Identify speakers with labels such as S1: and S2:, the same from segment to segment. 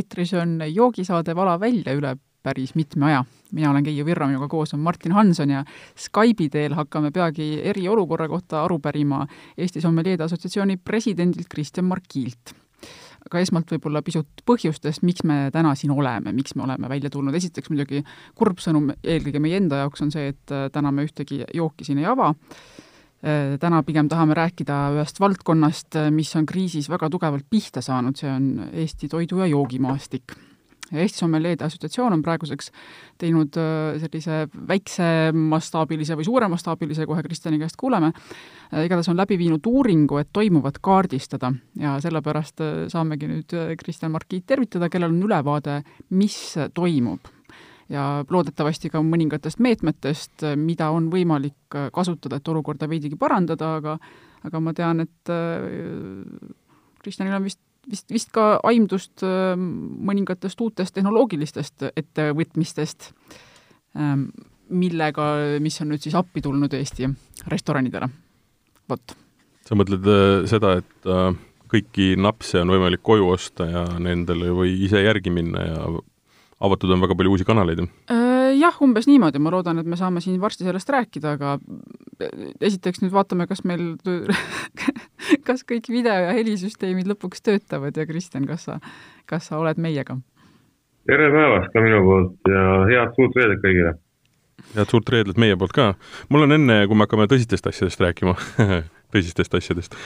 S1: eetris on joogisaade Vala välja üle päris mitme aja. mina olen Keiu Virro, minuga koos on Martin Hanson ja Skype'i teel hakkame peagi eriolukorra kohta aru pärima Eesti Sommeljeede Assotsiatsiooni presidendilt Kristjan Markiilt. aga esmalt võib-olla pisut põhjustest, miks me täna siin oleme, miks me oleme välja tulnud, esiteks muidugi kurb sõnum eelkõige meie enda jaoks on see, et täna me ühtegi jooki siin ei ava, täna pigem tahame rääkida ühest valdkonnast, mis on kriisis väga tugevalt pihta saanud, see on Eesti toidu- ja joogimaastik. Eesti Sommeljeede Assotsiatsioon on praeguseks teinud sellise väiksemastaabilise või suuremastaabilise, kohe Kristjani käest kuuleme, igatahes on läbi viinud uuringu, et toimuvat kaardistada. Ja sellepärast saamegi nüüd Kristjan Markiit tervitada, kellel on ülevaade, mis toimub ja loodetavasti ka mõningatest meetmetest, mida on võimalik kasutada, et olukorda veidigi parandada, aga aga ma tean, et Kristjanil on vist vist, vist ka aimdust mõningatest uutest tehnoloogilistest ettevõtmistest, millega, mis on nüüd siis appi tulnud Eesti restoranidele. vot.
S2: sa mõtled seda, et kõiki napse on võimalik koju osta ja nendele või ise järgi minna ja avatud on väga palju uusi kanaleid?
S1: Jah, umbes niimoodi, ma loodan, et me saame siin varsti sellest rääkida, aga esiteks nüüd vaatame, kas meil kas kõik video- ja helisüsteemid lõpuks töötavad ja Kristjan, kas sa, kas sa oled meiega?
S3: tere päevast ka minu poolt ja head suurt reedet kõigile!
S2: head suurt reedet meie poolt ka! mul on enne, kui me hakkame tõsistest asjadest rääkima tõsistest asjadest,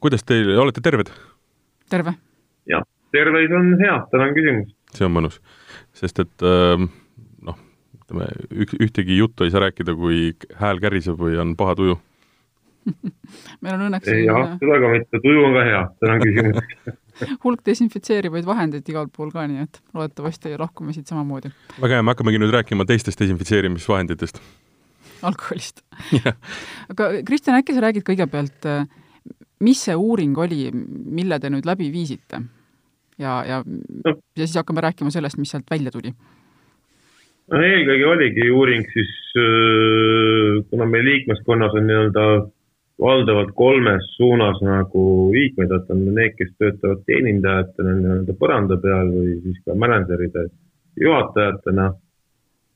S2: kuidas teil, olete terved?
S1: terve!
S3: jah, terveid on hea, tänan küsimast!
S2: See on mõnus, sest et noh, ütleme, üks, ühtegi juttu ei saa rääkida, kui hääl käriseb või on paha tuju
S1: meil on õnneks
S3: jah, seda ka mitte, tuju on ka hea, tänan küsimast
S1: hulk desinfitseerivaid vahendeid igal pool ka, nii et loodetavasti lahkume siit samamoodi.
S2: väga hea, me hakkamegi nüüd rääkima teistest desinfitseerimisvahenditest.
S1: alkoholist aga Kristjan, äkki sa räägid kõigepealt, mis see uuring oli, mille te nüüd läbi viisite? Ja, ja ja siis hakkame rääkima sellest, mis sealt välja tuli.
S3: no eelkõige oligi uuring siis, kuna meie liikmeskonnas on nii-öelda valdavalt kolmes suunas nagu liikmed, et on need, kes töötavad teenindajatena nii-öelda põranda peal või siis ka mänedžeride juhatajatena.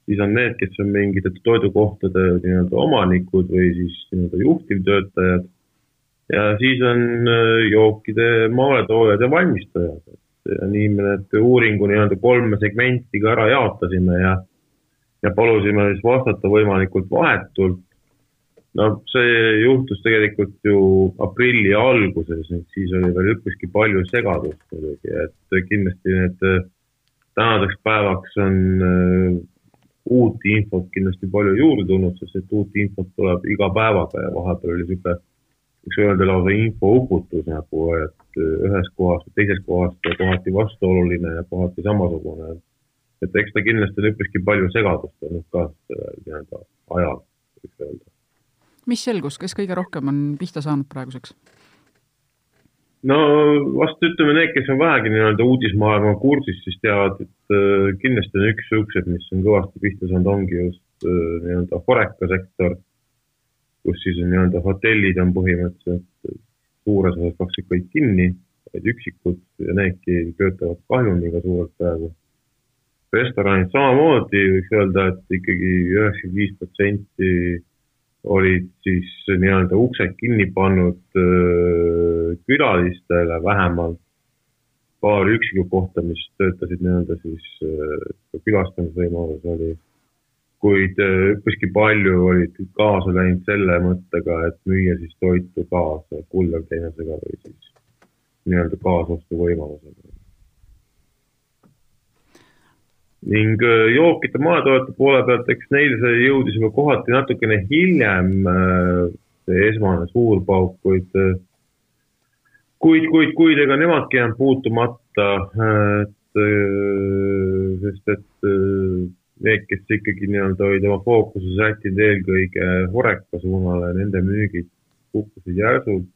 S3: siis on need, kes on mingite toidukohtade nii-öelda omanikud või siis nii-öelda juhtivtöötajad. ja siis on jookide maaletoojad ja valmistajad. Nii me need uuringu nii-öelda kolme segmenti ka ära jaotasime ja, ja palusime siis vastata võimalikult vahetult. No see juhtus tegelikult ju aprilli alguses, siis oli veel üpriski palju segadust muidugi, et kindlasti need tänaseks päevaks on uh, uut infot kindlasti palju juurde tulnud, sest et uut infot tuleb iga päevaga ja vahepeal oli niisugune, võiks öelda lausa infouputus nagu, et ühest kohast teisest kohast kohati vastuoluline ja kohati samasugune. et eks ta kindlasti on üpriski palju segadust olnud ka nii-öelda ajal, võiks öelda
S1: mis selgus, kes kõige rohkem on pihta saanud praeguseks?
S3: no vast ütleme, need, kes on vähegi nii-öelda uudismaailma kursis, siis teavad, et äh, kindlasti on üks siuksed, mis on kõvasti pihta saanud, ongi just äh, nii-öelda Horeca sektor, kus siis on nii-öelda hotellid on põhimõtteliselt suures osas praktiliselt kõik kinni, vaid üksikud ja needki töötavad kahjumiga suurelt praegu. restoranid samamoodi võiks öelda, et ikkagi üheksakümmend viis protsenti olid siis nii-öelda uksed kinni pannud külalistele vähemalt paar üksikut kohta, mis töötasid nii-öelda siis külastamisvõimalus oli. Kuid üpriski palju olid kaasa läinud selle mõttega, et müüa siis toitu kaasa kullerteenusega või siis nii-öelda kaasostuvõimalusega ning äh, jookide maatoodete poole pealt, eks neil see jõudis juba kohati natukene hiljem, äh, see esmane suur pauk, kuid, äh, kuid, kuid, kuid ega nemadki jäänud puutumata, et sest et need, kes ikkagi nii-öelda olid oma fookuse sättinud eelkõige Horeca suunale, nende müügid kukkusid järsult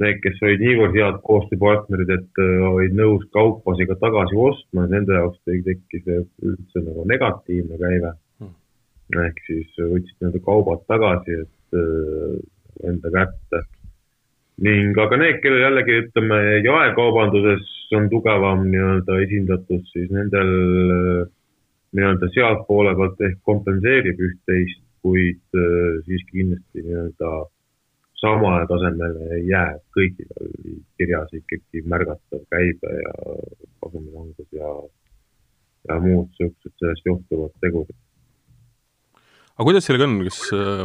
S3: need, kes olid niivõrd head koostööpartnerid, et äh, olid nõus kaupasi ka tagasi ostma, nende jaoks tekkis üldse nagu negatiivne käive. Hmm.. ehk siis võtsid nii-öelda kaubad tagasi, et äh, enda kätte. ning aga need, kellel jällegi ütleme jaekaubanduses on tugevam nii-öelda esindatus, siis nendel nii-öelda sealtpoole pealt ehk kompenseerib üht-teist, kuid äh, siiski kindlasti nii-öelda samale tasemele ei jää, kõigil oli kirjas ikkagi märgatav käibe ja kasumilangus ja, ja muud niisugused sellest johtuvad tegurid.
S2: aga kuidas sellega on, kas äh,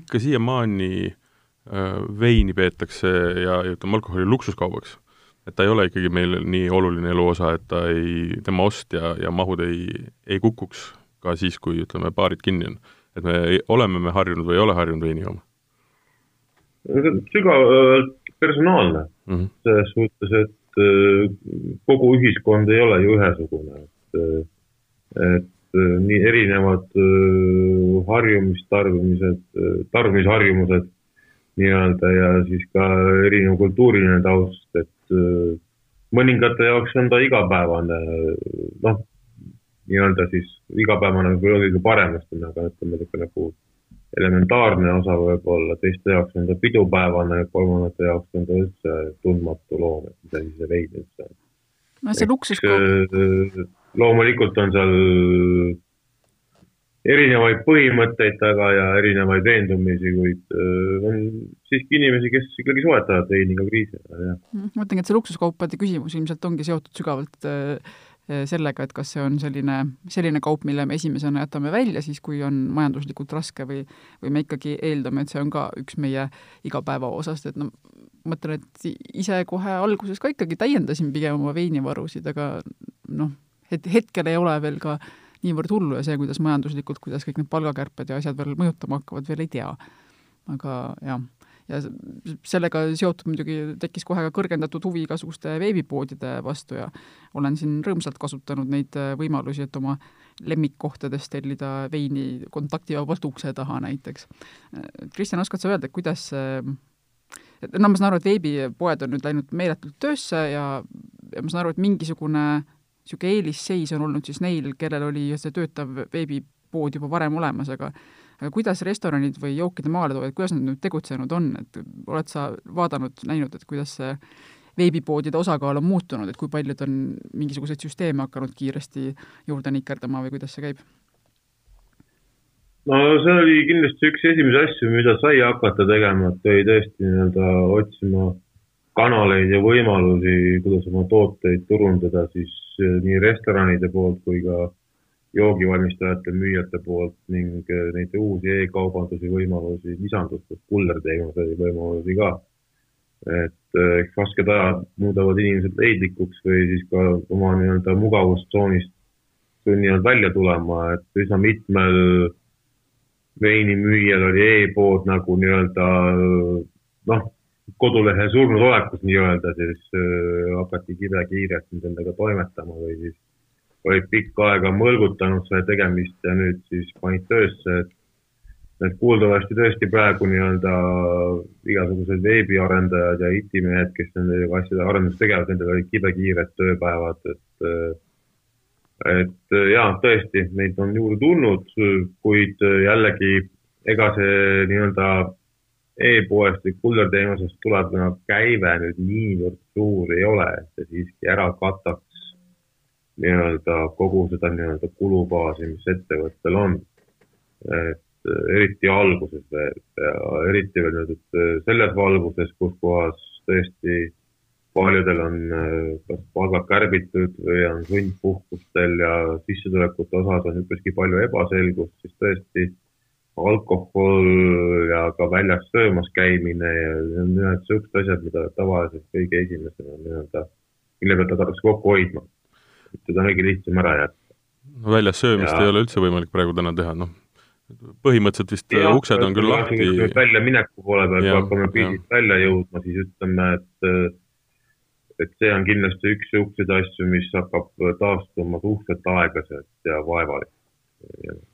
S2: ikka siiamaani äh, veini peetakse ja, ja ütleme, alkoholi luksuskaubaks? Et ta ei ole ikkagi meil nii oluline eluosa, et ta ei, tema ost ja, ja mahud ei, ei kukuks ka siis, kui ütleme, baarid kinni on. et me, oleme me harjunud või ei ole harjunud veini jooma?
S3: sügavalt personaalne mm -hmm. selles suhtes, et äh, kogu ühiskond ei ole ju ühesugune, et, äh, et äh, nii erinevad harjumistarbimised, tarbimisharjumused nii-öelda ja siis ka erinev kultuuriline taust, et mõningate jaoks on ta igapäevane, noh, nii-öelda siis igapäevane võib-olla kõige parem, aga ütleme niisugune nagu elementaarne osa võib-olla, teiste jaoks on ta pidupäevane, kolmandate jaoks on ta üldse tundmatu loom, et mis asi see vein üldse on.
S1: no see luksuskaup.
S3: Äh, loomulikult on seal erinevaid põhimõtteid taga ja erinevaid veendumisi, kuid äh, on siiski inimesi, kes ikkagi soetavad veini ka kriisi ajal, jah.
S1: ma mõtlengi, et see luksuskaupade küsimus ilmselt ongi seotud sügavalt äh, Eh, sellega, et kas see on selline, selline kaup, mille me esimesena jätame välja siis, kui on majanduslikult raske või, või me ikkagi eeldame, et see on ka üks meie igapäevaosast, et no mõtlen, et ise kohe alguses ka ikkagi täiendasin pigem oma veinivarusid, aga noh, et hetkel ei ole veel ka niivõrd hullu ja see, kuidas majanduslikult, kuidas kõik need palgakärped ja asjad veel mõjutama hakkavad, veel ei tea. aga jah ja sellega seotud muidugi tekkis kohe ka kõrgendatud huvi igasuguste veebipoodide vastu ja olen siin rõõmsalt kasutanud neid äh, võimalusi, et oma lemmikkohtadest tellida veini kontaktivabalt ukse taha näiteks. Äh, Kristjan, oskad sa öelda, kuidas et no ma saan aru, et veebipoed on nüüd läinud meeletult töösse ja, ja ma saan aru, et mingisugune niisugune eelisseis on olnud siis neil, kellel oli see töötav veebipood juba varem olemas, aga aga kuidas restoranid või jookide maaletoojad, kuidas nad nüüd tegutsenud on, et oled sa vaadanud, näinud, et kuidas see veebipoodide osakaal on muutunud, et kui paljud on mingisuguseid süsteeme hakanud kiiresti juurde nikerdama või kuidas see käib?
S3: no see oli kindlasti üks esimesi asju, mida sai hakata tegema, et oli tõesti nii-öelda otsima kanaleid ja võimalusi, kuidas oma tooteid turundada siis nii restoranide poolt kui ka joogivalmistajate, müüjate poolt ning äh, neid uusi e-kaubanduse võimalusi lisandus, kullerteenuse võimalusi ka. et eks rasked ajad muudavad inimesed leidlikuks või siis ka oma nii-öelda mugavustsoonist sunnivad välja tulema, et üsna mitmel veinimüüjal oli e-pood nagu nii-öelda noh, kodulehe surnud olekus nii-öelda, siis äh, hakati kibe-kiirelt nendega toimetama või siis olid pikka aega mõlgutanud selle tegemist ja nüüd siis panid töösse, et et kuuldavasti tõesti praegu nii-öelda igasugused veebiarendajad ja IT-mehed, kes nende asjade arendust tegevad, nendel olid kibekiired tööpäevad, et et jaa, tõesti, neid on juurde tulnud, kuid jällegi ega see nii-öelda e-poest või kullerteenusest tulev käive nüüd niivõrd suur ei ole, et see siiski ära kataks nii-öelda kogu seda nii-öelda kulubaasi, mis ettevõttel on. et äh, eriti alguses veel eriti veel nüüd, äh, selles valguses, kus kohas tõesti paljudel on äh, kas palgad kärbitud või on sundpuhkustel ja sissetulekute osas on üpriski palju ebaselgust, siis tõesti alkohol ja ka väljas söömas käimine ja need on ühed niisugused asjad, mida tavaliselt kõige esimesena nii-öelda, mille pealt hakatakse kokku hoidma seda on kõige lihtsam ära jätta.
S2: no väljas söömist ja. ei ole üldse võimalik praegu täna teha, noh, põhimõtteliselt vist ja, uksed on küll lahti.
S3: väljamineku poole peal, kui hakkame piisist välja jõudma, siis ütleme, et et see on kindlasti üks niisuguseid asju, mis hakkab taastuma suhteliselt aeglaselt ja vaevaliselt.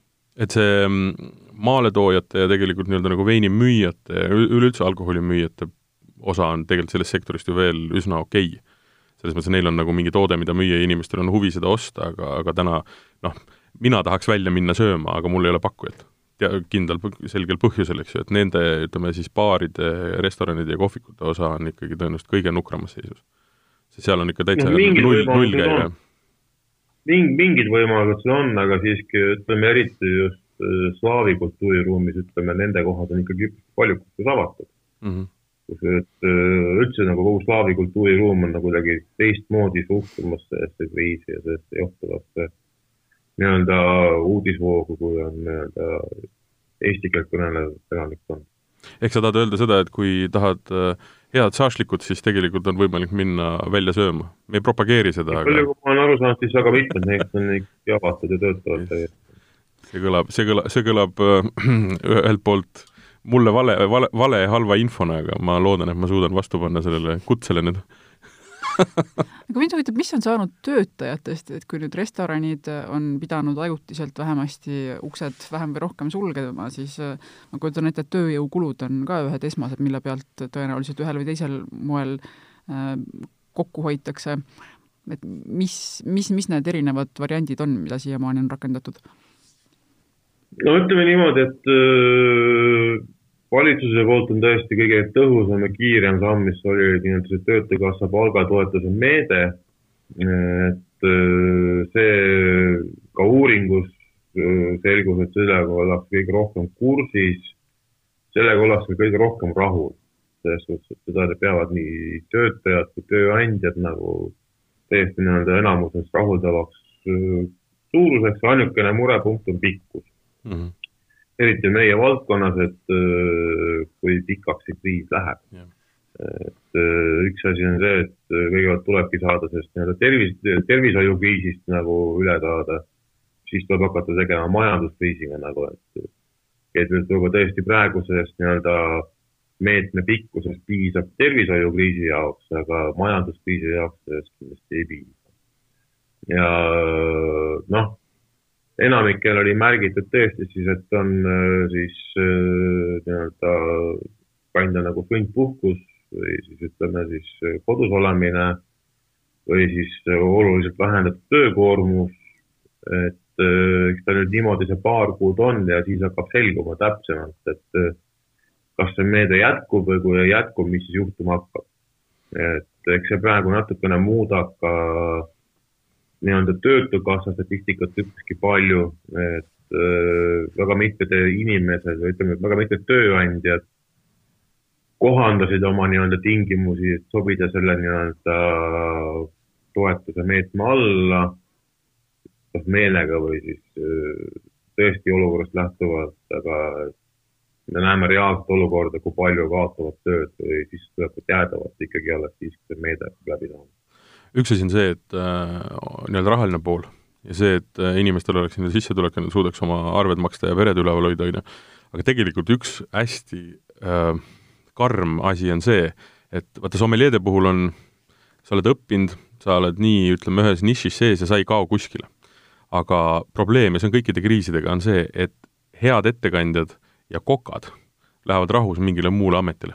S2: Et see mm, maaletoojate ja tegelikult nii-öelda nagu veinimüüjate ja üleüldse alkoholimüüjate osa on tegelikult sellest sektorist ju veel üsna okei okay selles mõttes, et neil on nagu mingi toode, mida müüa ja inimestel on huvi seda osta, aga, aga täna noh, mina tahaks välja minna sööma, aga mul ei ole pakkujat. kindlal, selgel põhjusel, eks ju, et nende, ütleme siis baaride, restoranide ja kohvikute osa on ikkagi tõenäoliselt kõige nukramas seisus. sest seal on ikka täitsa null, null käive.
S3: Ming-, mingid võimalused seal on, aga siiski ütleme eriti just äh, slaavi kultuuriruumis, ütleme, nende kohad on ikkagi palju avatud mm. -hmm kus et äh, üldse nagu kogu slaavi kultuuriruum on nagu kuidagi teistmoodi suhtumas sellesse kriisi ja sellesse johtuvasse nii-öelda uudisvoogu, kui on nii-öelda eesti keelt kõnelev elanikkond.
S2: ehk sa tahad öelda seda, et kui tahad äh, head šašlikut, siis tegelikult on võimalik minna välja sööma? me ei propageeri seda,
S3: aga palju, kui ma olen aru saanud, siis väga mitmed neist on ikkagi avatud ja töötavad täiesti.
S2: see kõlab, see kõlab, see kõlab ühelt poolt mulle vale, vale, vale halva infona, aga ma loodan, et ma suudan vastu panna sellele kutsele nüüd
S1: aga mind huvitab, mis on saanud töötajatest, et kui nüüd restoranid on pidanud ajutiselt vähemasti uksed vähem või rohkem sulgema, siis ma kujutan ette, et tööjõukulud on ka ühed esmased, mille pealt tõenäoliselt ühel või teisel moel äh, kokku hoitakse. et mis, mis, mis need erinevad variandid on, mida siiamaani on rakendatud?
S3: no ütleme niimoodi, et äh, valitsuse poolt on tõesti kõige tõhusam ja kiirem samm, mis oli nii-öelda see Töötukassa palgatoetuse meede. et äh, see ka uuringus äh, selgus, et sellega ollakse kõige rohkem kursis, sellega ollakse kõige rohkem rahul. selles suhtes, et seda peavad nii töötajad kui tööandjad nagu täiesti nii-öelda enamuses rahuldavaks suuruseks, ainukene murepunkt on pikkus mm. -hmm. Eriti meie valdkonnas, et äh, kui pikaks see kriis läheb. Et äh, üks asi on see, et äh, kõigepealt tulebki saada sellest nii-öelda tervis, tervishoiukriisist nagu üle saada, siis tuleb hakata tegema majanduskriisiga nagu, et et võib-olla tõesti praegusest nii-öelda meetme pikkusest piisab tervishoiukriisi jaoks, aga majanduskriisi jaoks sellest kindlasti ei piisa. ja noh, enamikel oli märgitud tõesti siis, et on äh, siis äh, nii-öelda kanda nagu sundpuhkus või siis ütleme siis äh, kodus olemine või siis oluliselt vähendatud töökoormus. et eks ta nüüd niimoodi see paar kuud on ja siis hakkab selguma täpsemalt, et kas see meede jätkub või kui ei jätku, mis siis juhtuma hakkab. et eks see praegu natukene muudab ka nii-öelda Töötukassa statistikat üpriski palju, et äh, väga mitmed inimesed või ütleme, väga mitmed tööandjad kohandasid oma nii-öelda tingimusi, et sobida selle nii-öelda toetuse meetme alla, kas meelega või siis äh, tõesti olukorrast lähtuvalt, aga me näeme reaalset olukorda, kui palju kaotavad tööd või sissetulekut jäädavalt ikkagi alles siis, kui see meede läbi saama
S2: üks asi on see, et äh, nii-öelda rahaline pool ja see, et äh, inimestel oleks nii-öelda sissetulek nad suudaks oma arved maksta ja pered üleval hoida, on ju, aga tegelikult üks hästi äh, karm asi on see, et vaata, sommeljeede puhul on, sa oled õppinud, sa oled nii, ütleme, ühes nišis sees ja sa ei kao kuskile. aga probleem, ja see on kõikide kriisidega, on see, et head ettekandjad ja kokad lähevad rahus mingile muule ametile.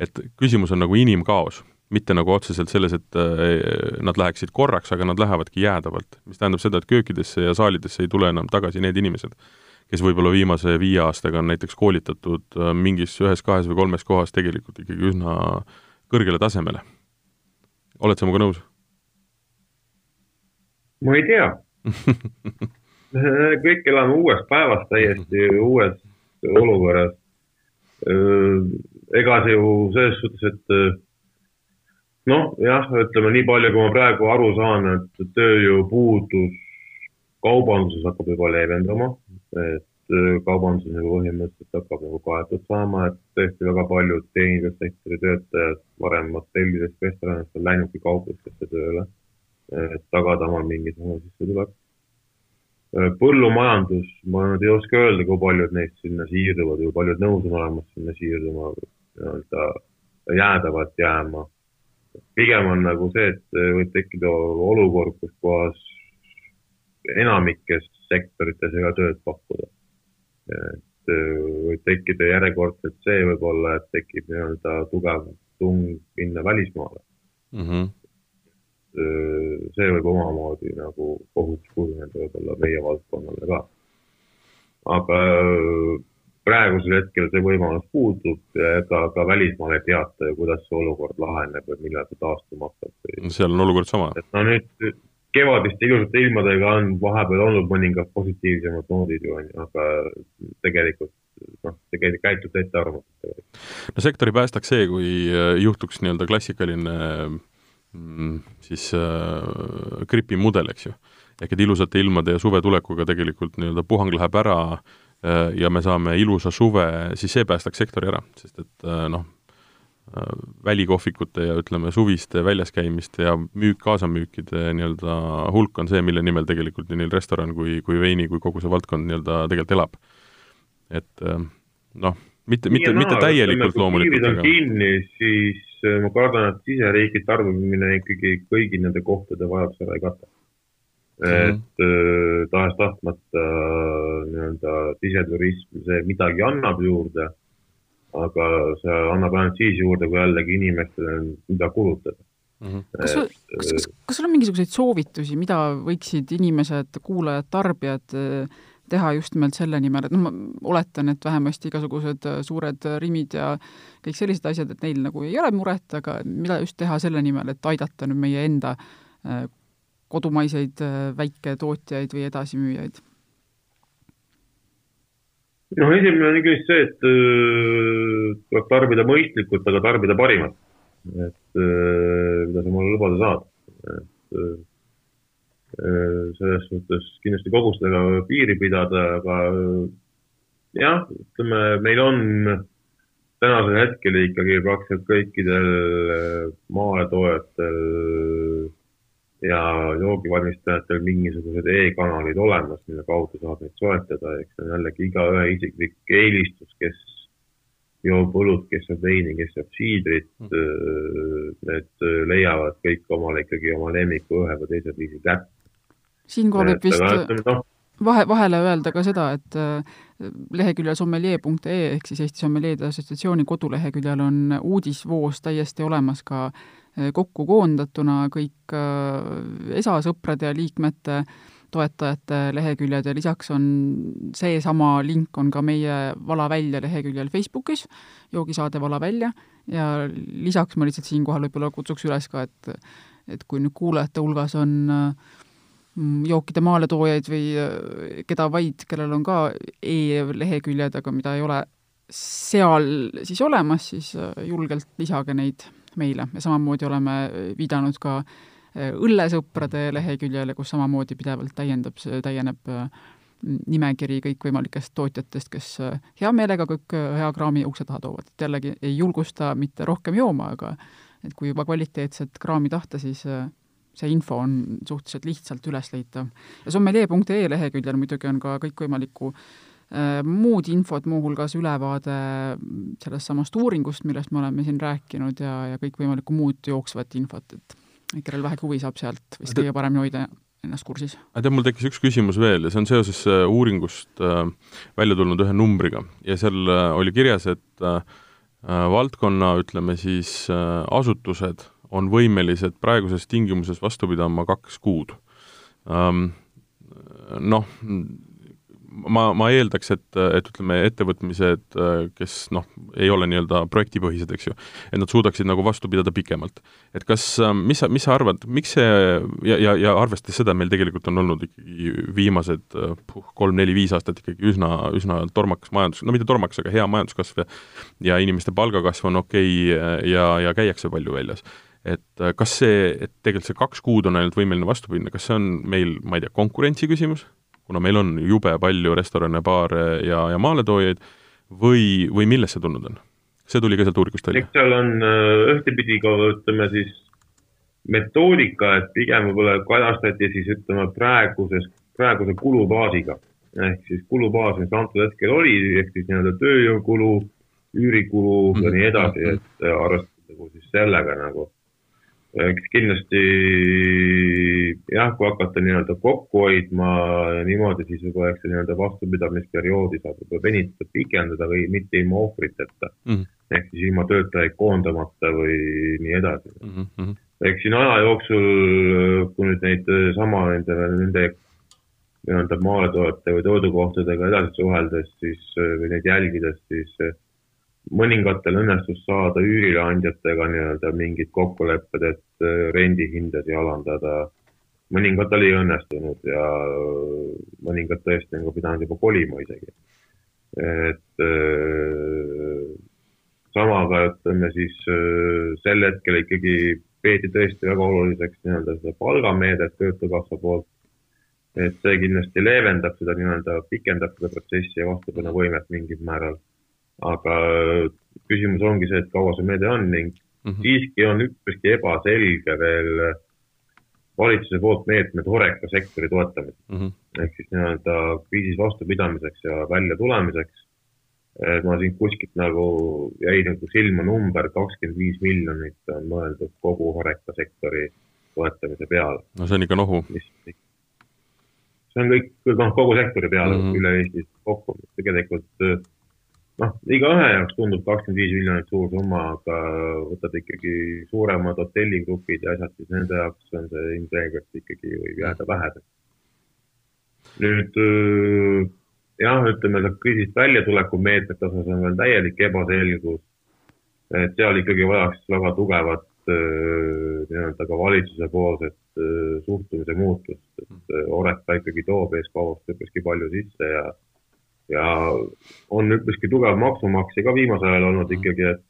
S2: et küsimus on nagu inimkaos mitte nagu otseselt selles, et äh, nad läheksid korraks, aga nad lähevadki jäädavalt. mis tähendab seda, et köökidesse ja saalidesse ei tule enam tagasi need inimesed, kes võib-olla viimase viie aastaga on näiteks koolitatud äh, mingis ühes, kahes või kolmes kohas tegelikult ikkagi üsna kõrgele tasemele. oled sa minuga nõus?
S3: ma ei tea kõik elame uues päevas täiesti uues olukorras. Äh, ega see ju selles suhtes, et noh, jah, ütleme nii palju, kui ma praegu aru saan, et tööjõupuudus kaubanduses hakkab juba leevendama, et kaubandus nagu põhimõtteliselt hakkab nagu kaetud saama, et tõesti väga paljud teenindussektori töötajad varem hotellidest, restoranidest on läinudki kauplustesse tööle, et tagada omal mingisugune sissetulek. Põllumajandus, ma nüüd ei oska öelda, kui paljud neist sinna siirduvad või paljud nõus on olemas sinna siirduma, nii-öelda jäädavalt jääma pigem on nagu see, et võib tekkida olukord, kus kohas enamikes sektorites ei ole tööd pakkuda. et äh, võib tekkida järjekordselt see võib-olla, et tekib nii-öelda tugev tung minna välismaale mm. -hmm. see võib omamoodi nagu ohuks kujuneda võib-olla meie valdkonnale ka. aga praegusel hetkel see võimalus puudub ja ega ka välismaal ei teata ju, kuidas see olukord laheneb või millal see taastuma hakkab.
S2: seal on olukord sama.
S3: et no nüüd kevadiste ilusate ilmadega on vahepeal olnud mõningad positiivsemad noodid ju on ju, aga tegelikult noh, tegelikult käitub ettearvamatult.
S2: no sektori päästaks see, kui äh, juhtuks nii-öelda klassikaline mm, siis äh, gripimudel, eks ju. ehk et ilusate ilmade ja suve tulekuga tegelikult nii-öelda puhang läheb ära äh, ja me saame ilusa suve, siis see päästaks sektori ära, sest et äh, noh, välikohvikute ja ütleme, suviste väljaskäimiste ja müük, kaasamüükide nii-öelda hulk on see, mille nimel tegelikult nii neil restoran kui, kui veini kui kogu see valdkond nii-öelda tegelikult elab. et noh, mitte, mitte, mitte täielikult loomulikult.
S3: aga... kinni, siis ma kardan, et siseriiklik tarbimine ikkagi kõigi nende kohtade vajaduse ära ei kata. Et mm tahes-tahtmata nii-öelda siseturism, see midagi annab juurde aga see annab ainult siis juurde, kui jällegi inimestele on, mida kulutada
S1: mm. -hmm. kas sul, kas, kas, kas sul on mingisuguseid soovitusi, mida võiksid inimesed, kuulajad, tarbijad eh, teha just nimelt selle nimel, et noh, ma oletan, et vähemasti igasugused suured Rimid ja kõik sellised asjad, et neil nagu ei ole muret, aga mida just teha selle nimel, et aidata nüüd meie enda kodumaiseid väiketootjaid või edasimüüjaid?
S3: noh, esimene on ikkagi see, et äh, tuleb tarbida mõistlikult, aga tarbida parimat. et äh, mida sa mulle lubada saad. et äh, selles suhtes kindlasti kogustega piiri pidada, aga jah, ütleme, meil on tänasel hetkel ikkagi praktiliselt kõikidel maaletoojatel ja joogivalmistajatel mingisugused e-kanalid olemas, mille kaudu saab neid soetada, eks see on jällegi igaühe isiklik eelistus, kes joob õlut, kes joob veini, kes joob siidrit. Mm.. Need leiavad kõik omale ikkagi oma lemmiku ühe või teisel viisil kätte.
S1: siinkohal võib vist no, vahe, vahele öelda ka seda, et leheküljel sommelier.ee ehk siis Eesti Sommeljeede Assotsiatsiooni koduleheküljel on uudisvoos täiesti olemas ka Eh, kokku koondatuna kõik eh, ESA sõprade ja liikmete toetajate leheküljed ja lisaks on seesama link on ka meie Vala välja leheküljel Facebookis, joogisaade Vala välja, ja lisaks ma lihtsalt siinkohal võib-olla kutsuks üles ka, et et kui nüüd kuulajate hulgas on mm, jookide maaletoojaid või eh, keda vaid, kellel on ka e-leheküljed, aga mida ei ole seal siis olemas, siis julgelt lisage neid meile ja samamoodi oleme viidanud ka äh, õllesõprade leheküljele, kus samamoodi pidevalt täiendab, täieneb äh, nimekiri kõikvõimalikest tootjatest, kes äh, hea meelega kõik hea kraami ukse taha toovad, et jällegi ei julgusta mitte rohkem jooma, aga et kui juba kvaliteetset kraami tahta, siis see info on suhteliselt lihtsalt ülesleitav. ja sommelee.ee leheküljel muidugi on ka kõikvõimalikku äh, Äh, muud infot, muuhulgas ülevaade sellest samast uuringust, millest me oleme siin rääkinud ja, ja kõikvõimalikku muud jooksvat infot, et kellel vähegi huvi, saab sealt vist kõige paremini hoida ennast kursis.
S2: tead, mul tekkis üks küsimus veel ja see on seoses äh, uuringust äh, välja tulnud ühe numbriga ja seal äh, oli kirjas, et äh, äh valdkonna, ütleme siis äh, asutused on võimelised praeguses tingimuses vastu pidama kaks kuud ähm,. Noh, ma, ma eeldaks, et, et ütleme, ettevõtmised, kes noh, ei ole nii-öelda projektipõhised, eks ju, et nad suudaksid nagu vastu pidada pikemalt. et kas, mis sa, mis sa arvad, miks see ja, ja, ja arvestades seda, meil tegelikult on olnud ikkagi viimased kolm-neli-viis aastat ikkagi üsna, üsna tormakas majandus, no mitte tormakas, aga hea majanduskasv ja ja inimeste palgakasv on okei okay ja, ja käiakse palju väljas et kas see, et tegelikult see kaks kuud on ainult võimeline vastu minna, kas see on meil, ma ei tea, konkurentsi küsimus, kuna meil on jube palju restorane, baare ja, ja maaletoojaid, või, või millest see tulnud on? see tuli ka sealt uuringust välja?
S3: eks seal on äh, ühtepidi ka ütleme siis metoodika, et pigem võib-olla kajastati siis ütleme praeguses, praeguse kulubaasiga. ehk siis kulubaas, mis antud hetkel oli, ehk siis nii-öelda tööjõukulu, üürikulu mm -hmm. ja nii edasi, mhm. et arvestada nagu siis sellega nagu eks kindlasti jah, kui hakata nii-öelda kokku hoidma niimoodi, siis võib-olla eks see nii-öelda vastupidamisperioodi saab võib-olla venitada, pikendada või mitte ilma ohvriteta mm. -hmm. ehk siis ilma töötajaid koondamata või nii edasi mm. -hmm. eks siin aja jooksul, kui nüüd neid sama nende, nende nii-öelda maaletoojate või toidukohtadega edasi suheldes siis või neid jälgides, siis mõningatel õnnestus saada üürileandjatega nii-öelda mingid kokkulepped, et rendihindasid alandada. Mõningatel ei õnnestunud ja mõningad tõesti ka pidanud juba kolima isegi. et samaga ütleme siis sel hetkel ikkagi peeti tõesti väga oluliseks nii-öelda seda palgameedet Töötukassa poolt. et see kindlasti leevendab seda nii-öelda, pikendab seda protsessi ja vastupanuvõimet mingil määral. aga küsimus ongi see, et kaua see meede on ning mm -hmm. siiski on üpriski ebaselge veel valitsuse poolt meetmed Horeca sektori toetamiseks mm. -hmm. ehk siis nii-öelda kriisis vastupidamiseks ja väljatulemiseks ma siit kuskilt nagu jäi nagu silma number kakskümmend viis miljonit on mõeldud kogu Horeca sektori toetamise peale.
S2: no see on ikka nohu.
S3: see on kõik, noh, kogu sektori peale mm -hmm. üle Eesti kokku, tegelikult noh, igaühe jaoks tundub kakskümmend viis miljonit suur summa, aga võtad ikkagi suuremad hotelligrupid ja asjad, siis nende jaoks on see ilmselgelt ikkagi võib jääda väheseks. nüüd jah, ütleme kriisist väljatuleku meetmete osas on veel täielik ebaselgus. et seal ikkagi vajaks väga tugevat nii-öelda ka valitsuse poolset suhtumise muutust, et Oreka ikkagi toob eeskauast üpriski palju sisse ja ja on üpriski tugev maksumaksja ka viimasel ajal olnud ikkagi, et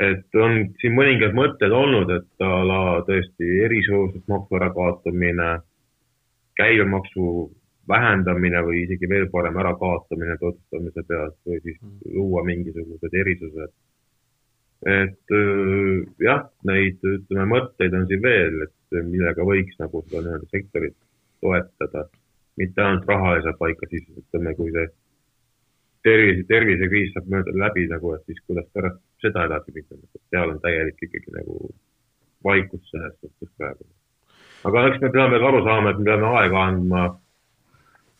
S3: et on siin mõningad mõtted olnud, et a la tõesti erisoodustusmaksu ärakaotamine, käibemaksu vähendamine või isegi veel parem ärakaotamine tutvustamise pealt või siis mm. luua mingisugused erisused. et jah, neid ütleme mõtteid on siin veel, et millega võiks nagu seda nii-öelda sektorit toetada, mitte ainult rahaliselt paika, siis ütleme, kui see tervise, tervisekriis saab mööda läbi nagu, et siis kuidas pärast seda edasi minna, et seal on täielik ikkagi nagu vaikus selles suhtes praegu. aga eks me peame aru saama, et me peame aega andma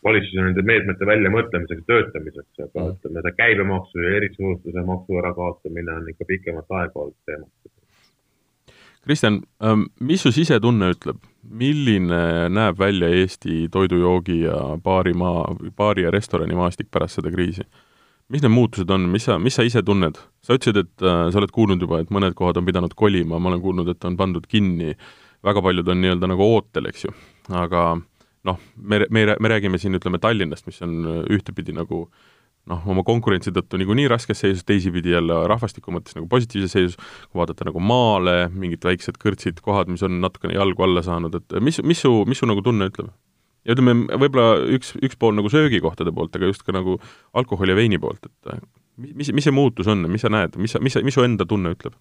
S3: valitsuse nende meetmete väljamõtlemiseks, töötamiseks, aga mm. ütleme, see käibemaksu ja erisoodustuse maksu ärakaotamine on ikka pikemat aega olnud teema.
S2: Kristjan, ähm, mis su sisetunne ütleb, milline näeb välja Eesti toidujoogi ja baarimaa, baari- ja restoranimaastik pärast seda kriisi? mis need muutused on, mis sa, mis sa ise tunned? sa ütlesid, et äh, sa oled kuulnud juba, et mõned kohad on pidanud kolima, ma olen kuulnud, et on pandud kinni, väga paljud on nii-öelda nagu ootel, eks ju, aga noh, me, me, me räägime siin, ütleme, Tallinnast, mis on äh, ühtepidi nagu noh, oma konkurentsi tõttu niikuinii raskes seisus, teisipidi jälle rahvastiku mõttes nagu positiivses seisus, kui vaadata nagu maale, mingid väiksed kõrtsid, kohad, mis on natukene jalgu alla saanud, et mis, mis su, mis su nagu tunne ütleb? ja ütleme, võib-olla üks, üks pool nagu söögikohtade poolt, aga just ka nagu alkoholi ja veini poolt, et äh, mis, mis see muutus on, mis sa näed, mis mis mis su enda tunne ütleb?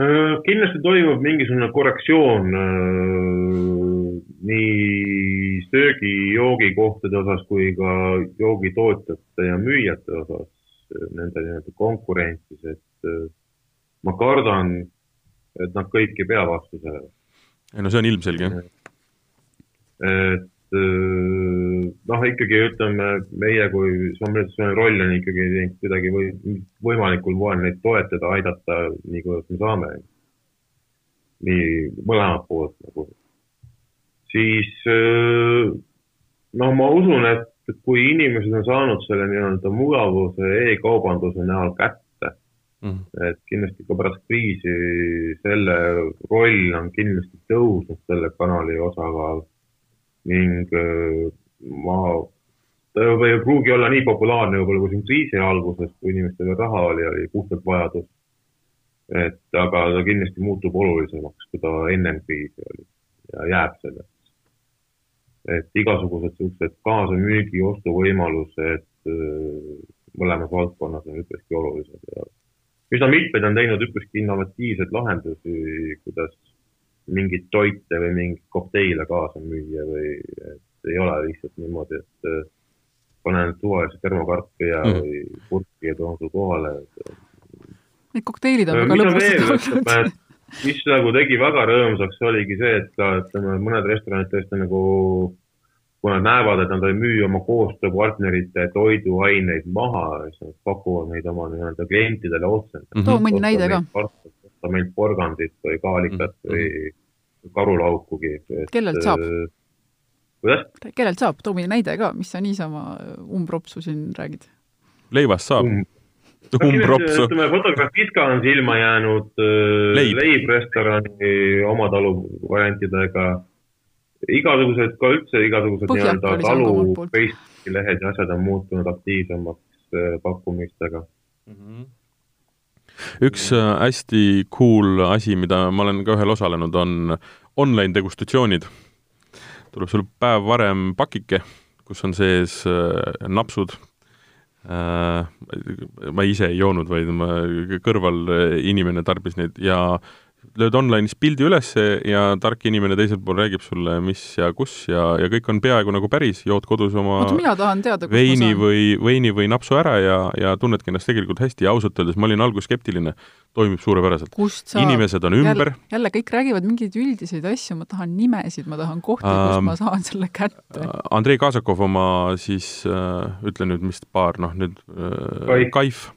S3: Äh, kindlasti toimub mingisugune korrektsioon äh, nii söögi, joogikohtade osas kui ka joogitootjate ja müüjate osas, nende nii-öelda konkurentsis, et äh, ma kardan, et nad kõik ei pea vastu sellele.
S2: ei no see on ilmselge.
S3: et noh, ikkagi ütleme, meie kui sommelitatsiooni roll on ikkagi kuidagi või võimalikul moel neid toetada, aidata nii, kuidas me saame. nii mõlemalt poolt nagu. Siis noh, ma usun, et kui inimesed on saanud selle nii-öelda mugavuse e-kaubanduse näol kätte mm., et kindlasti ka pärast kriisi selle roll on kindlasti tõusnud, selle kanali osakaal ning äh, ma, ta juba ei pruugi olla nii populaarne võib-olla kui siin kriisi alguses, kui inimestel raha oli, oli puhtalt vajadus. et aga ta kindlasti muutub olulisemaks, kui ta ennem kriisi oli ja jääb selleks. Et igasugused niisugused kaasamüügi ostuvõimalused äh, mõlemas valdkonnas on üpriski olulised ja üsna mitmed on teinud üpriski innovatiivseid lahendusi, kuidas mingeid toite või mingeid kokteile kaasa müüa või et ei ole lihtsalt niimoodi, et panen suvalise termokarpi ja mm., või purki ja toon su kohale.
S1: Need kokteilid on väga lõbusad olnud.
S3: Mis nagu tegi väga rõõmsaks, oligi see, et ka ütleme, mõned restoranid tõesti nagu kui nad näevad, et nad ei müü oma koostööpartnerite toiduaineid maha, siis nad pakuvad neid oma nii-öelda klientidele otse.
S1: too mõni näide ka
S3: osta meilt porgandit või kaalikat mm -hmm. või karulaukugi.
S1: kellelt saab?
S3: kuidas?
S1: kellelt saab, too meile näide ka, mis sa niisama umbropsu siin räägid?
S2: leivast saab um,.
S3: Umbropsu. ütleme, Fotografiska on silma jäänud leib, leib restorani oma talu variantidega igasugused ka üldse igasugused nii-öelda talu Facebooki lehed ja asjad on muutunud aktiivsemaks äh, pakkumistega mm. -hmm
S2: üks äh, hästi cool asi, mida ma olen ka ühel osalenud, on online degustatsioonid. tuleb sul päev varem pakike, kus on sees äh, napsud. Ma ise ei joonud, vaid ma kõrval inimene tarbis neid ja lööd online'is pildi ülesse ja tark inimene teisel pool räägib sulle, mis ja kus ja, ja kõik on peaaegu nagu päris, jood kodus oma
S1: Oot, mina tahan teada,
S2: veini või, veini või napsu ära ja, ja tunnedki ennast tegelikult hästi. Ja ausalt öeldes ma olin alguses skeptiline, toimib suurepäraselt. inimesed on ümber.
S1: jälle kõik räägivad mingeid üldiseid asju, ma tahan nimesid, ma tahan kohti uh,, kus ma saan selle kätte.
S2: Andrei Kasakov oma siis uh,, ütle nüüd, mis baar, noh nüüd uh, Kaif. Kaif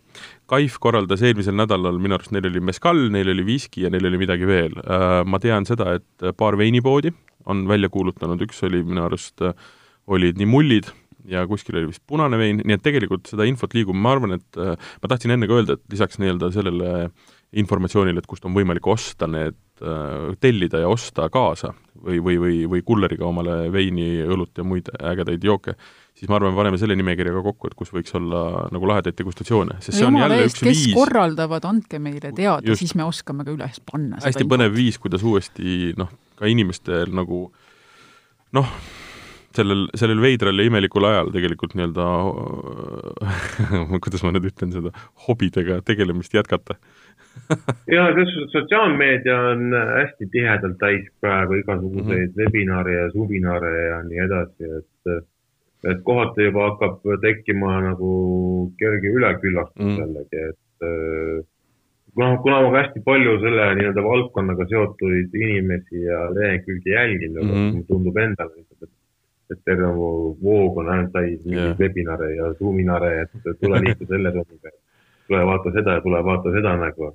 S2: korraldas eelmisel nädalal, minu arust neil oli meskal, neil oli viski ja neil oli midagi veel. Äh, ma tean seda, et paar veinipoodi on välja kuulutanud, üks oli minu arust, äh, olid nii mullid ja kuskil oli vist punane vein, nii et tegelikult seda infot liigub, ma arvan, et äh, ma tahtsin enne ka öelda, et lisaks nii-öelda sellele informatsioonile, et kust on võimalik osta need, tellida ja osta kaasa või, või, või, või kulleriga omale veini, õlut ja muid ägedaid jooke, siis ma arvan, me paneme selle nimekirja ka kokku, et kus võiks olla nagu lahedaid degustatsioone, sest see on jälle eest, üks
S1: kes
S2: viis
S1: korraldavad, andke meile teada, siis me oskame ka üles panna
S2: hästi infot. põnev viis, kuidas uuesti noh, ka inimestel nagu noh, sellel, sellel veidral ja imelikul ajal tegelikult nii-öelda kuidas ma nüüd ütlen seda, hobidega tegelemist jätkata
S3: ja selles suhtes sotsiaalmeedia on hästi tihedalt täis praegu igasuguseid mm -hmm. webinare ja subinare ja nii edasi, et et kohati juba hakkab tekkima nagu kerge üleküllastus mm. jällegi, et noh, kuna ma hästi palju selle nii-öelda valdkonnaga seotud inimesi ja lehekülgi jälgin mm, -hmm. tundub endale, et, et terve mu voog on ainult täis yeah. webinare ja Zoominare, et tule liitu selle Zoomiga, tule vaata seda ja tule vaata seda nagu.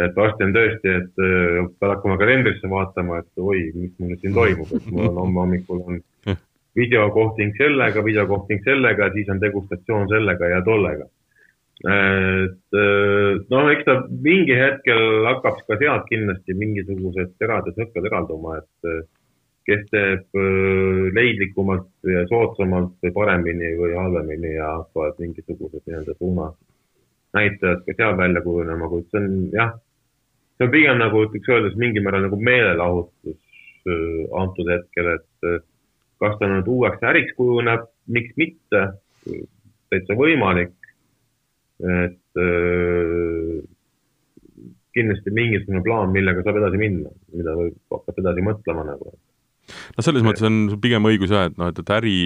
S3: et varsti on tõesti, et pead hakkama kalendrisse vaatama, et oi, mis mul nüüd siin toimub, et mul on homme hommikul on videokohting sellega, videokohting sellega, siis on degustatsioon sellega ja tollega. et noh, eks ta mingi hetkel hakkab ka sealt kindlasti mingisugused terad ja sõkkad eralduma, et kes teeb leidlikumalt ja soodsamalt või paremini või halvemini ja hakkavad mingisugused nii-öelda suuna näitajad ka seal välja kujunema, kuid see on jah, see on pigem nagu võiks öelda, mingil määral nagu meelelahutus antud hetkel, et kas ta nüüd uueks äriks kujuneb, miks mitte, täitsa võimalik. et äh, kindlasti mingisugune plaan, millega saab edasi minna, mida võib hakata edasi mõtlema nagu.
S2: no selles mõttes on pigem õigus jah, et noh, et, et äri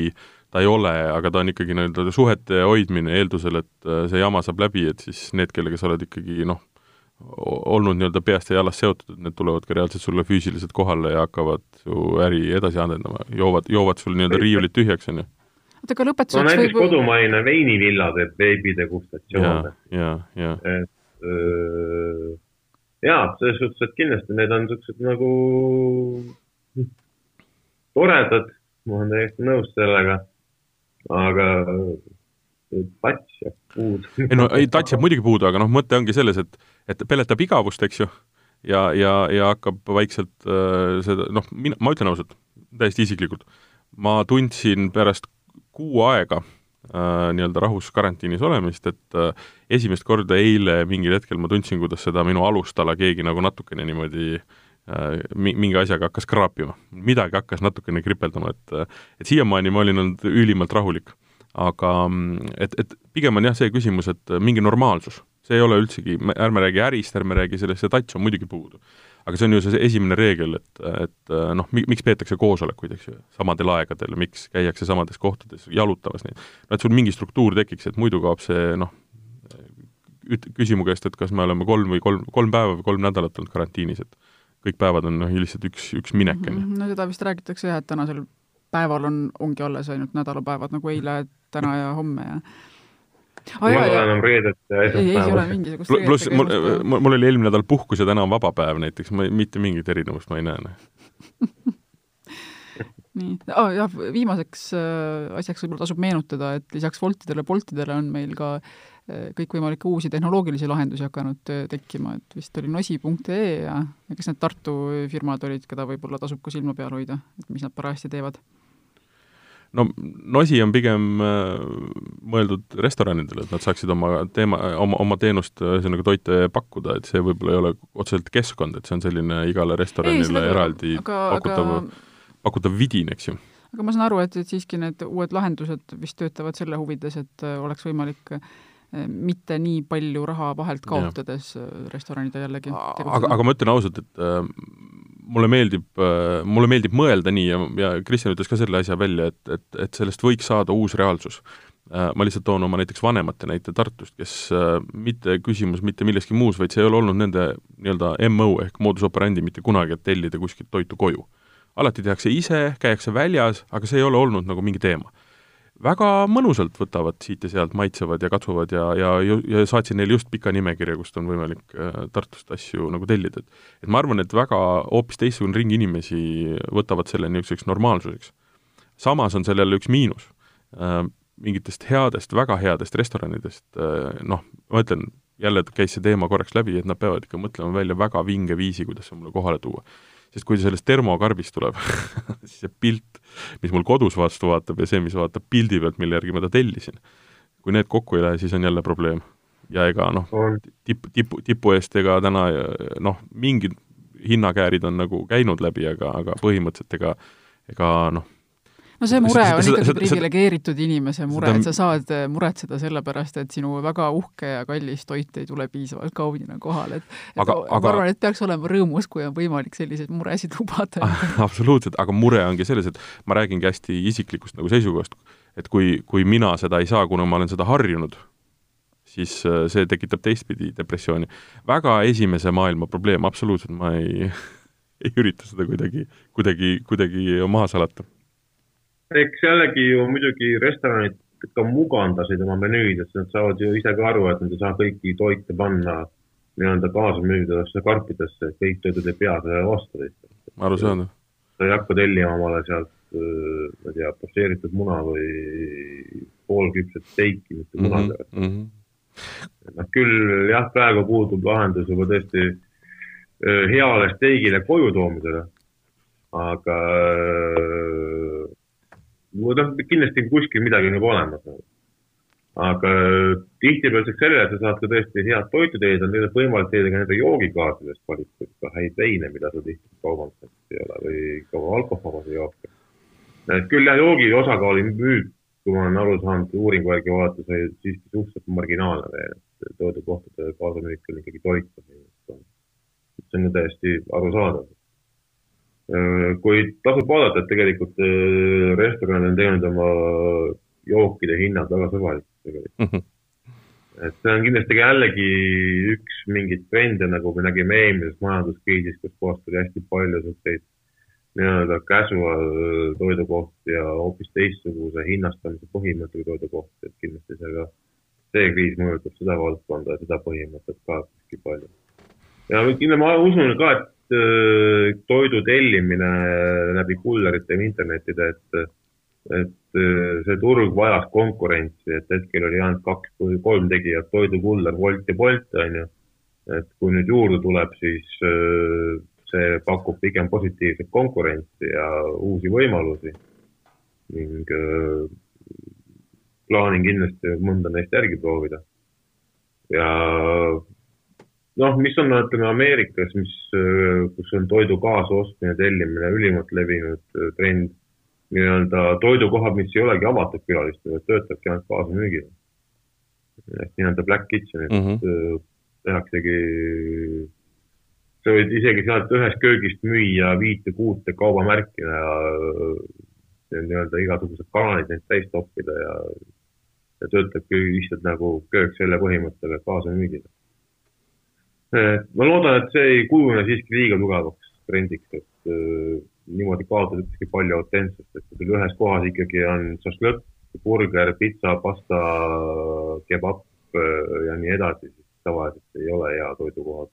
S2: ta ei ole, aga ta on ikkagi nii-öelda suhete hoidmine eeldusel, et äh, see jama saab läbi, et siis need, kellega sa oled ikkagi noh, olnud nii-öelda peast ja jalast seotud, et need tulevad ka reaalselt sulle füüsiliselt kohale ja hakkavad su äri edasi arendama, joovad, joovad sul nii-öelda riiulit tühjaks, on ju.
S1: oota, aga lõpetuseks
S3: no näiteks võib... kodumaine veinivilla teeb veebidegustatsioone.
S2: ja, ja, ja.
S3: et öö, jaa, selles suhtes, et kindlasti need on niisugused nagu toredad, ma olen täiesti nõus sellega, aga tats jääb puudu.
S2: ei no, ei tats jääb muidugi puudu, aga noh, mõte ongi selles, et, et peletab igavust, eks ju, ja, ja, ja hakkab vaikselt äh, seda, noh, mina, ma ütlen ausalt, täiesti isiklikult, ma tundsin pärast kuu aega äh, nii-öelda rahus karantiinis olemist, et äh, esimest korda eile mingil hetkel ma tundsin, kuidas seda minu alustala keegi nagu natukene niimoodi äh, mingi asjaga hakkas kraapima. midagi hakkas natukene kripeldama, et äh, et siiamaani ma olin olnud ülimalt rahulik aga et, et pigem on jah, see küsimus, et mingi normaalsus, see ei ole üldsegi, ärme räägi ärist, ärme räägi sellest, see tats on muidugi puudu. aga see on ju see esimene reegel, et, et noh, miks peetakse koosolekuid, eks ju, samadel aegadel, miks käiakse samades kohtades jalutamas neid. no et sul mingi struktuur tekiks, et muidu kaob see noh, üt-, küsi mu käest, et kas me oleme kolm või kolm, kolm päeva või kolm nädalat olnud karantiinis, et kõik päevad on noh, lihtsalt üks, üks minek, on ju.
S1: no seda vist räägitakse jah, et tänasel päeval on, ongi alles ainult nädalapäevad nagu eile, täna ja homme ja
S3: oh, ei ole enam reedet ja
S1: esmaspäeva.
S2: pluss mul, mul oli eelmine nädal puhkus ja täna on vaba päev näiteks, ma ei, mitte mingit erinevust ma ei näe. Noh.
S1: nii oh,, jah, viimaseks äh, asjaks võib-olla tasub meenutada, et lisaks Woltidele, Boltidele on meil ka äh, kõikvõimalikke uusi tehnoloogilisi lahendusi hakanud äh, tekkima, et vist oli nosi.ee ja, ja kes need Tartu firmad olid, keda võib-olla tasub ka silma peal hoida, et mis nad parajasti teevad?
S2: No Nosi on pigem äh, mõeldud restoranidele, et nad saaksid oma teema, oma, oma teenust ühesõnaga toite pakkuda, et see võib-olla ei ole otseselt keskkond, et see on selline igale restoranile ei, eraldi aga, pakutav aga pakutav vidin, eks ju.
S1: aga ma saan aru, et, et siiski need uued lahendused vist töötavad selle huvides, et äh, oleks võimalik äh, mitte nii palju raha vahelt kaotades. Äh, restoranide jällegi
S2: tegutseda. aga, aga ma ütlen ausalt, et äh, mulle meeldib äh,, mulle meeldib mõelda nii ja, ja Kristjan ütles ka selle asja välja, et, et, et sellest võiks saada uus reaalsus äh,. ma lihtsalt toon oma näiteks vanemate näite Tartust, kes äh, mitte küsimus mitte milleski muus, vaid see ei ole olnud nende nii-öelda MO ehk modus operandi mitte kunagi, et tellida kuskilt toitu koju alati tehakse ise, käiakse väljas, aga see ei ole olnud nagu mingi teema. Väga mõnusalt võtavad siit ja sealt, maitsevad ja katsuvad ja, ja, ja saatsin neile just pika nimekirja, kust on võimalik äh, Tartust asju nagu tellida, et et ma arvan, et väga hoopis teistsugune ring inimesi võtavad selle niisuguseks normaalsuseks. samas on sellel üks miinus äh,, mingitest headest, väga headest restoranidest äh, noh, ma ütlen, jälle käis see teema korraks läbi, et nad peavad ikka mõtlema välja väga vinge viisi, kuidas see mulle kohale tuua sest kui sellest termokarbist tuleb siis see pilt, mis mul kodus vastu vaatab ja see, mis vaatab pildi pealt, mille järgi ma ta tellisin, kui need kokku ei lähe, siis on jälle probleem. ja ega noh, tipu, tipu, tipu eest ega täna noh, mingid hinnakäärid on nagu käinud läbi, aga, aga põhimõtteliselt ega ega noh,
S1: no see mure on seda, ikkagi priviligeeritud inimese mure, et sa saad eh, muretseda selle pärast, et sinu väga uhke ja kallis toit ei tule piisavalt kaunina kohale, et, et aga, ma aga... arvan, et peaks olema rõõmus, kui on võimalik selliseid muresid lubada
S2: absoluutselt, aga mure ongi selles, et ma räägingi hästi isiklikust nagu seisukohast, et kui, kui mina seda ei saa, kuna ma olen seda harjunud, siis eh, see tekitab teistpidi depressiooni. väga esimese maailma probleem, absoluutselt, ma ei ei ürita seda kuidagi, kuidagi, kuidagi maha salata
S3: eks jällegi ju muidugi restoranid ka mugandasid oma menüüd, et nad saavad ju ise ka aru, et nad ei saa kõiki toite panna nii-öelda kaasamüüdavatesse karpidesse, et kõik toidud ei pea selle vastu
S2: arusaadav.
S3: sa ei hakka tellima omale sealt, ma ei tea, pošeeritud muna või poolküpset steiki, mitte mhm, munadega mm. -hmm. noh, küll jah, praegu puudub lahendus juba tõesti heale steigile koju toomisele, aga noh, kindlasti kuskil midagi on juba olemas nagu. aga tihtipeale sellele, et sa saad ka tõesti head toitu teenida, on võimalik teenida ka nende joogikaasidest valitud ka häid veine, mida sul tihti kaubanduses ei ole või jooke. et küll jah, joogi osakaal müük, kui ma olen aru saanud, uuringu järgi vaadates oli siiski suhteliselt marginaalne veel, et toidukohtade kaasamüük on ikkagi toit. see on ju täiesti arusaadav Äh, kuid tasub vaadata, et tegelikult äh, restoranid on teinud oma jookide hinnad väga sõbralikuks tegelikult mm. -hmm. et see on kindlasti jällegi üks mingeid trende, nagu me nägime eelmises majanduskriisis, kus kohast oli hästi palju selliseid nii-öelda casual toidukohti ja hoopis teistsuguse hinnastamise põhimõttega toidukohti, et kindlasti see ka, see kriis mõjutab seda valdkonda ja seda põhimõtet ka hästi palju. ja kindlasti ma usun ka, et Äh, toidu tellimine läbi kullerite ja internetide, et, et äh, see turg vajas konkurentsi, et hetkel oli ainult kaks või kolm tegijat, toidukuller, Wolt ja Bolt, on ju. et kui nüüd juurde tuleb, siis äh, see pakub pigem positiivset konkurentsi ja uusi võimalusi ning plaanin kindlasti mõnda neist järgi proovida. ja noh, mis on, ütleme Ameerikas, mis, äh, kus on toidu kaasostmine, tellimine ülimalt levinud äh, trend, nii-öelda toidukohad, mis ei olegi avatud külalistele, töötabki ainult kaasamüügil. ehk nii-öelda black kitchen'id mm -hmm. tehaksegi, sa võid isegi sealt ühest köögist müüa viite-kuute kaubamärki ja, nii-öelda igasugused kanalid neid täis toppida ja, ja töötabki lihtsalt nagu köök selle põhimõttega kaasamüügile ma loodan, et see ei kujune siiski liiga tugevaks trendiks, et äh, niimoodi kaotatakse palju autentsust, et kui sul ühes kohas ikkagi on šašlõkk, burger, pitsa, pasta, kebab äh, ja nii edasi, siis tavaliselt ei ole hea toidukohad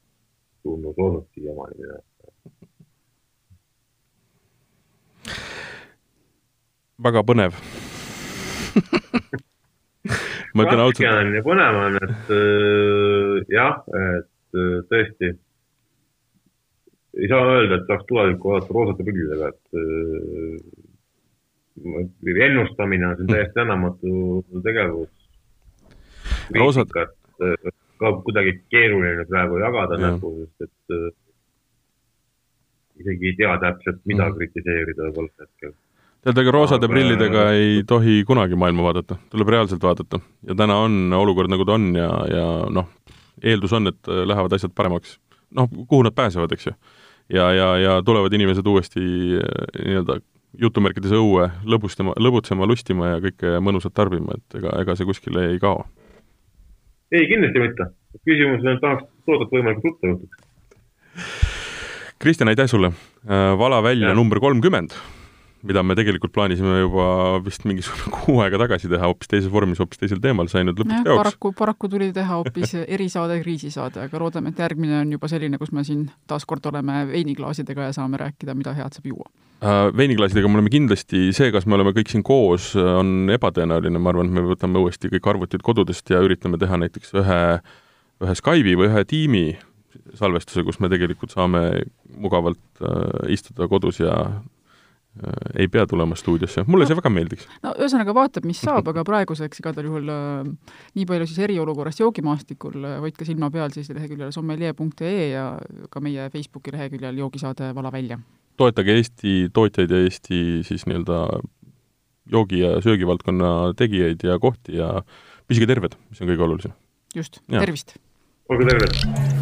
S3: tunnus olnud siiamaani minu arust.
S2: väga põnev ma ütlen ausalt,
S3: põnev on, et äh, jah, et tõesti ei saa öelda, et saaks tulevikku vaadata roosate pildidega, et äh, ennustamine on siin täiesti tänamatu tegevus.
S2: Roosad-
S3: äh, ka kuidagi keeruline praegu jagada
S2: Jah.
S3: näppu, sest et äh, isegi ei tea täpselt, mida
S2: Mhm.
S3: kritiseerida võib-olla hetkel.
S2: tead, ega roosade
S3: Aga-
S2: prillidega ei tohi kunagi maailma vaadata, tuleb reaalselt vaadata ja täna on olukord nagu ta on ja, ja noh, eeldus on, et äh, lähevad asjad paremaks. noh, kuhu nad pääsevad, eks ju. ja, ja, ja tulevad inimesed uuesti äh, nii-öelda jutumärkides õue lõbustama, lõbutsema, lustima ja kõike mõnusat tarbima, et ega, ega see kuskile ei kao.
S3: ei, kindlasti mitte. küsimus on, et tahaks toodet võimalikult ruttu juhtuks.
S2: Kristjan, aitäh sulle! Vala välja
S3: Jah.
S2: number kolmkümmend, mida me tegelikult plaanisime juba vist mingisugune kuu aega tagasi teha hoopis teises vormis, hoopis teisel teemal, sai nüüd lõpuks teoks.
S1: paraku, paraku tuli teha hoopis erisaade, kriisisaade, aga loodame, et järgmine on juba selline, kus me siin taaskord oleme veiniklaasidega ja saame rääkida, mida head saab juua.
S2: Äh, veiniklaasidega me oleme kindlasti, see, kas me oleme kõik siin koos, on ebatõenäoline, ma arvan, et me võtame uuesti kõik arvutid kodudest ja üritame teha näiteks ühe, ühe Skype'i või ühe tiimi salvestuse, kus me tegelikult saame mugavalt äh, istuda kodus ja ei pea tulema stuudiosse, mulle see väga meeldiks.
S1: no ühesõnaga vaatab, mis saab, aga praeguseks igal juhul äh, nii palju siis eriolukorrast joogimaastikul, hoidke silma peal siis leheküljel sommelier.ee ja ka meie Facebooki leheküljel joogisaade Vala välja.
S2: toetage Eesti tootjaid ja Eesti siis nii-öelda joogi- ja söögivaldkonna tegijaid ja kohti ja püsige terved, mis on kõige olulisem.
S1: just, tervist!
S3: olge terved.